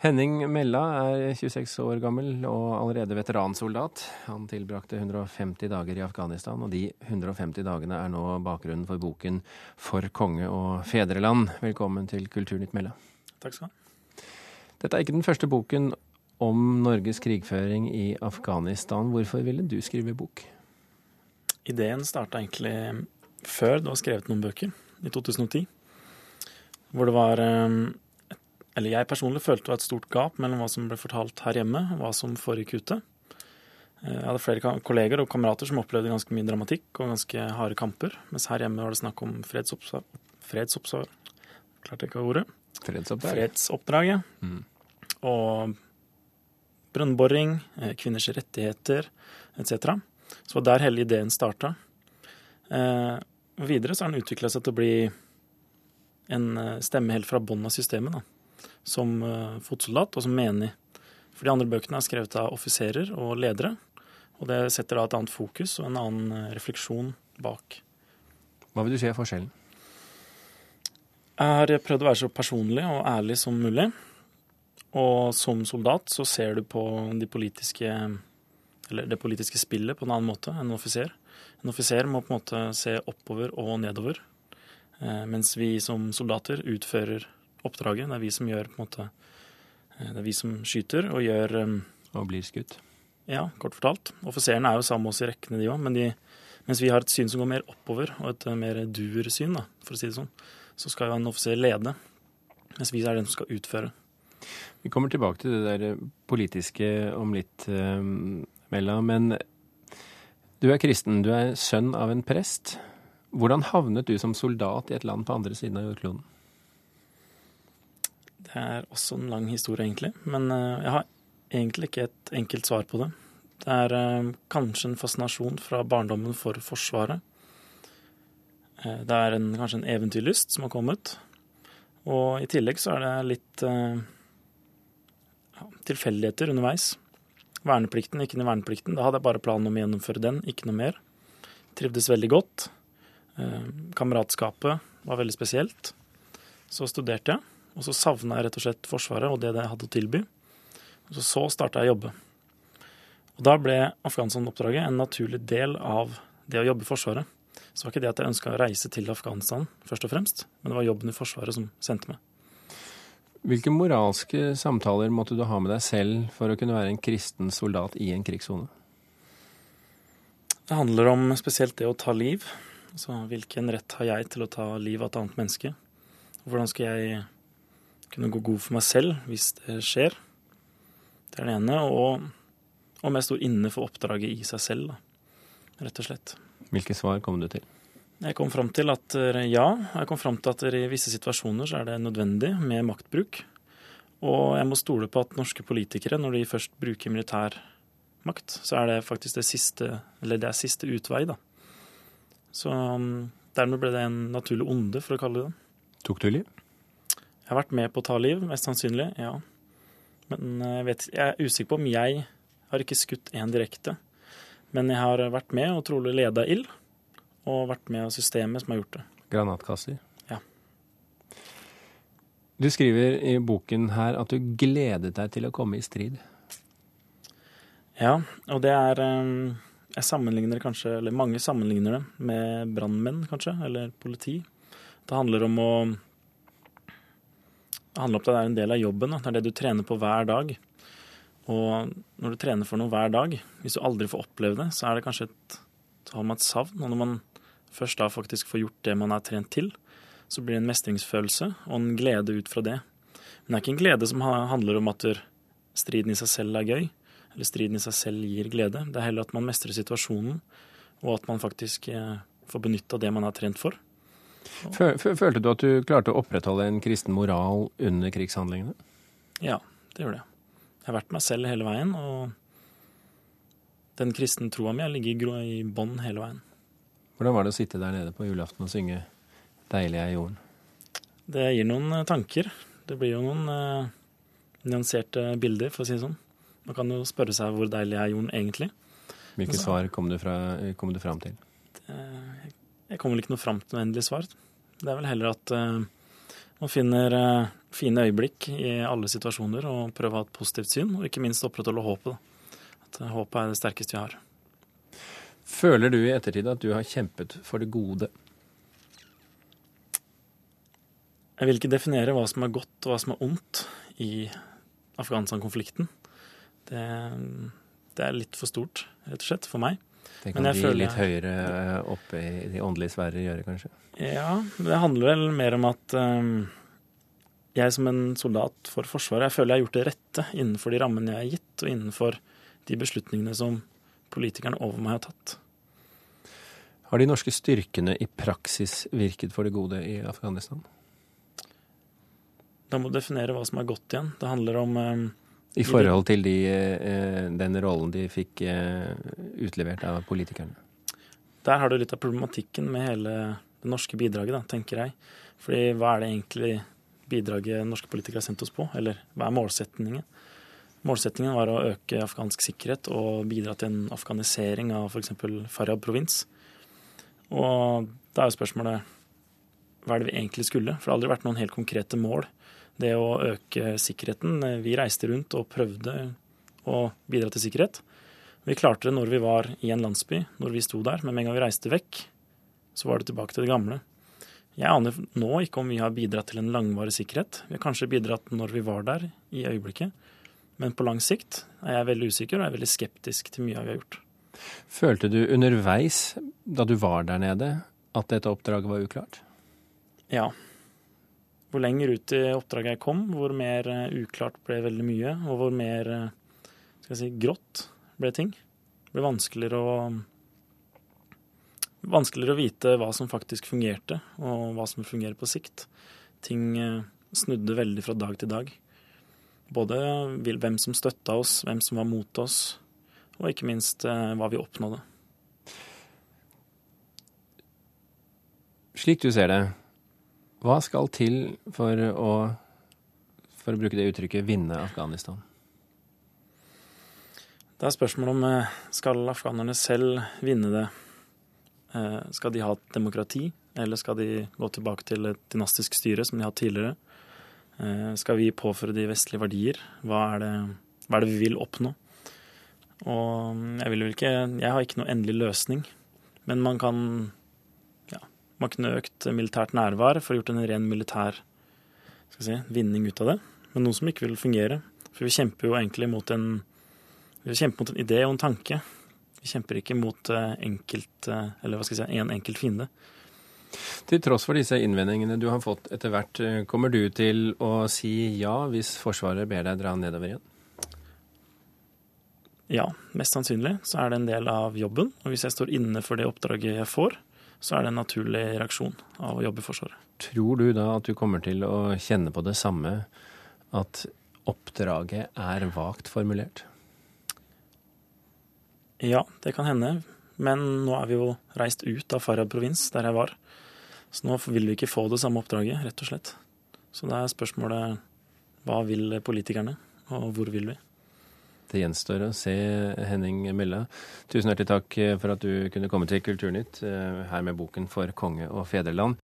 Henning Mella er 26 år gammel og allerede veteransoldat. Han tilbrakte 150 dager i Afghanistan, og de 150 dagene er nå bakgrunnen for boken 'For konge og fedreland'. Velkommen til Kulturnytt, Mella. Takk skal du ha. Dette er ikke den første boken om Norges krigføring i Afghanistan. Hvorfor ville du skrive bok? Ideen starta egentlig før det var skrevet noen bøker, i 2010. Hvor det var eh, Eller jeg personlig følte det var et stort gap mellom hva som ble fortalt her hjemme, og hva som foregikk ute. Eh, Jeg hadde flere kolleger og kamerater som opplevde ganske mye dramatikk og ganske harde kamper, mens her hjemme var det snakk om fredsoppsvar... Fredsoppsvar Klarte ikke ordet. Fredsoppdrag? Fredsoppdrag, ja. Mm. Og brønnboring, eh, kvinners rettigheter etc. Så var der hele ideen starta. Eh, videre så har den utvikla seg til å bli en stemme helt fra bunnen av systemet. da. Som eh, fotsoldat og som menig. For de andre bøkene er skrevet av offiserer og ledere. Og det setter da et annet fokus og en annen eh, refleksjon bak. Hva vil du si er forskjellen? Jeg har prøvd å være så personlig og ærlig som mulig. Og som soldat så ser du på de politiske, eller det politiske spillet på en annen måte enn en offiser. En offiser må på en måte se oppover og nedover, eh, mens vi som soldater utfører oppdraget. Det er vi som gjør på en måte eh, Det er vi som skyter og gjør eh, Og blir skutt? Ja, kort fortalt. Offiserene er jo sammen med oss i rekkene, de òg, men de, mens vi har et syn som går mer oppover, og et eh, mer duersyn, da, for å si det sånn, så skal jo en offiser lede, mens vi er den som skal utføre. Vi kommer tilbake til det der politiske om litt, eh, Mella. Men du er kristen. Du er sønn av en prest. Hvordan havnet du som soldat i et land på andre siden av jordkloden? Det er også en lang historie, egentlig. Men eh, jeg har egentlig ikke et enkelt svar på det. Det er eh, kanskje en fascinasjon fra barndommen for Forsvaret. Eh, Det er en, kanskje en eventyrlyst som har kommet. Og i tillegg så er det litt ja, tilfeldigheter underveis. Verneplikten, ikke noe verneplikten. Da hadde jeg bare planen om å gjennomføre den, ikke noe mer. Trivdes veldig godt. Kameratskapet var veldig spesielt. Så studerte jeg, og så savna jeg rett og slett Forsvaret og det det hadde å tilby. Og så, så starta jeg å jobbe. Og da ble Afghanistan-oppdraget en naturlig del av det å jobbe i Forsvaret. Så det var ikke det at jeg ønska å reise til Afghanistan, først og fremst, men det var jobben i Forsvaret som sendte meg. Hvilke moralske samtaler måtte du ha med deg selv for å kunne være en kristen soldat i en krigssone? Det handler om spesielt det å ta liv. Altså hvilken rett har jeg til å ta liv av et annet menneske? Hvordan skal jeg kunne gå god for meg selv hvis det skjer? Det er det ene. Og om jeg sto inne for oppdraget i seg selv, da. Rett og slett. Hvilke svar kom du til? Jeg kom fram til at ja, jeg kom fram til at i visse situasjoner så er det nødvendig med maktbruk. Og jeg må stole på at norske politikere, når de først bruker militær makt, så er det faktisk det siste, eller det er siste utvei, da. Så um, dermed ble det en naturlig onde, for å kalle det det. Tok du liv? Jeg har vært med på å ta liv, mest sannsynlig, ja. Men eh, jeg, vet, jeg er usikker på om jeg har ikke skutt én direkte. Men jeg har vært med og trolig leda ild, og vært med av systemet som har gjort det. Granatkasser? Ja. Du skriver i boken her at du gledet deg til å komme i strid. Ja, og det er eh, Jeg sammenligner kanskje, eller mange sammenligner det med brannmenn, kanskje, eller politi. Det handler om å Det er en del av jobben. Det er det du trener på hver dag. Og når du trener for noe hver dag, hvis du aldri får oppleve det, så er det kanskje et, har man et savn. Og når man først da faktisk får gjort det man er trent til, så blir det en mestringsfølelse og en glede ut fra det. Men det er ikke en glede som handler om at striden i seg selv er gøy, eller striden i seg selv gir glede. Det er heller at man mestrer situasjonen, og at man faktisk eh, får benytta det man er trent for. Fø- fø- Følte du at du klarte å opprettholde en kristen moral under krigshandlingene? Ja, det gjorde jeg. Jeg har vært meg selv hele veien, og den kristne troa mi har ligget i bånn hele veien. Hvordan var det å sitte der nede på julaften og synge 'Deilig er jorden'? Det gir noen eh, tanker. Det blir jo noen eh, nyanserte bilder, for å si det sånn. Man kan jo spørre seg hvor deilig er jorden egentlig. Hvilke svar kom du, fra, kom du fram til? Eh, Jeg kommer vel ikke noe fram til noe endelig svar. Det er vel heller at eh, Man finner eh, fine øyeblikk i alle situasjoner og prøver å ha et positivt syn, og ikke minst opprettholde håpet. At eh, håpet er det sterkeste vi har. Føler du i ettertid at du har kjempet for det gode? Jeg vil ikke definere hva som er godt og hva som er ondt i Afghanistan-konflikten. Det, det, er litt for stort, rett og slett, for meg. Det kan føler... litt høyere oppe i de åndelige sfærer gjøre, kanskje? Ja, det handler vel mer om at um, jeg som en soldat for Forsvaret, jeg føler jeg har gjort det rette innenfor de rammene jeg er gitt, og innenfor de beslutningene som politikerne over meg har tatt. Har de norske styrkene i praksis virket for det gode i Afghanistan? Da må du definere hva som er godt igjen. Det handler om um, I forhold til de, uh, den rollen de fikk uh, utlevert av politikerne? Der har du litt av problematikken med hele det norske bidraget, da, tenker jeg. Fordi hva er det egentlig bidraget norske politikere har sendt oss på? Eller hva er målsetningen? Målsettingen var å øke afghansk sikkerhet og bidra til en afghanisering av f.eks. Faryab provins. Og da er jo spørsmålet hva er det vi egentlig skulle? For det har aldri vært noen helt konkrete mål det å øke sikkerheten. Vi reiste rundt og prøvde å bidra til sikkerhet. Vi klarte det når vi var i en landsby, når vi sto der, men med en gang vi reiste vekk, så var det tilbake til det gamle. Jeg aner nå ikke om vi har bidratt til en langvarig sikkerhet. Vi har kanskje bidratt når vi var der i øyeblikket, men på lang sikt er jeg veldig usikker og er veldig skeptisk til mye av vi har gjort. Følte du underveis, da du var der nede, at dette oppdraget var uklart? Ja, hvor lenger ut i oppdraget jeg kom, hvor mer eh, uklart ble veldig mye, og hvor mer eh, skal jeg si, grått ble ting. Det ble vanskeligere å Vanskeligere å vite hva som faktisk fungerte, og hva som fungerer på sikt. Ting eh, snudde veldig fra dag til dag. Både hvem som støtta oss, hvem som var mot oss, og ikke minst hva vi oppnådde. Slik du ser det, hva skal til for å, for å bruke det uttrykket, vinne Afghanistan? Det er spørsmål om eh, skal afghanerne selv vinne det. Eh, skal de ha et demokrati, eller skal de gå tilbake til et dynastisk styre som de har hatt tidligere? Eh, skal vi påføre de vestlige verdier? Hva er det, hva er det vi vil oppnå? Og jeg, vil ikke, jeg har ikke noe endelig løsning, men man kan man kunne økt militært nærvær for å gjort en ren militær si, vinning ut av det. Men noe som ikke vil fungere. For vi kjemper jo egentlig mot en, vi mot en idé og en tanke. Vi kjemper ikke mot eh, enkelt, eh, eller hva skal jeg si, en enkelt fiende. Til tross for disse innvendingene du har fått etter hvert, eh, kommer du til å si ja hvis Forsvaret ber deg dra nedover igjen? Ja, mest sannsynlig så er det en del av jobben. Og hvis jeg står inne for det oppdraget jeg får, så er det en naturlig reaksjon av å jobbe i Forsvaret. Tror du da at du kommer til å kjenne på det samme, at oppdraget er vagt formulert? Ja, det kan hende. Men nå er vi jo reist ut av Farad provins, der jeg var. Så nå vil vi ikke få det samme oppdraget, rett og slett. Så da er spørsmålet hva vil politikerne, og hvor vil vi? Det gjenstår å se, Henning Mella. Tusen hjertelig takk for at du kunne komme til Kulturnytt, eh, her med boken For konge og fedreland.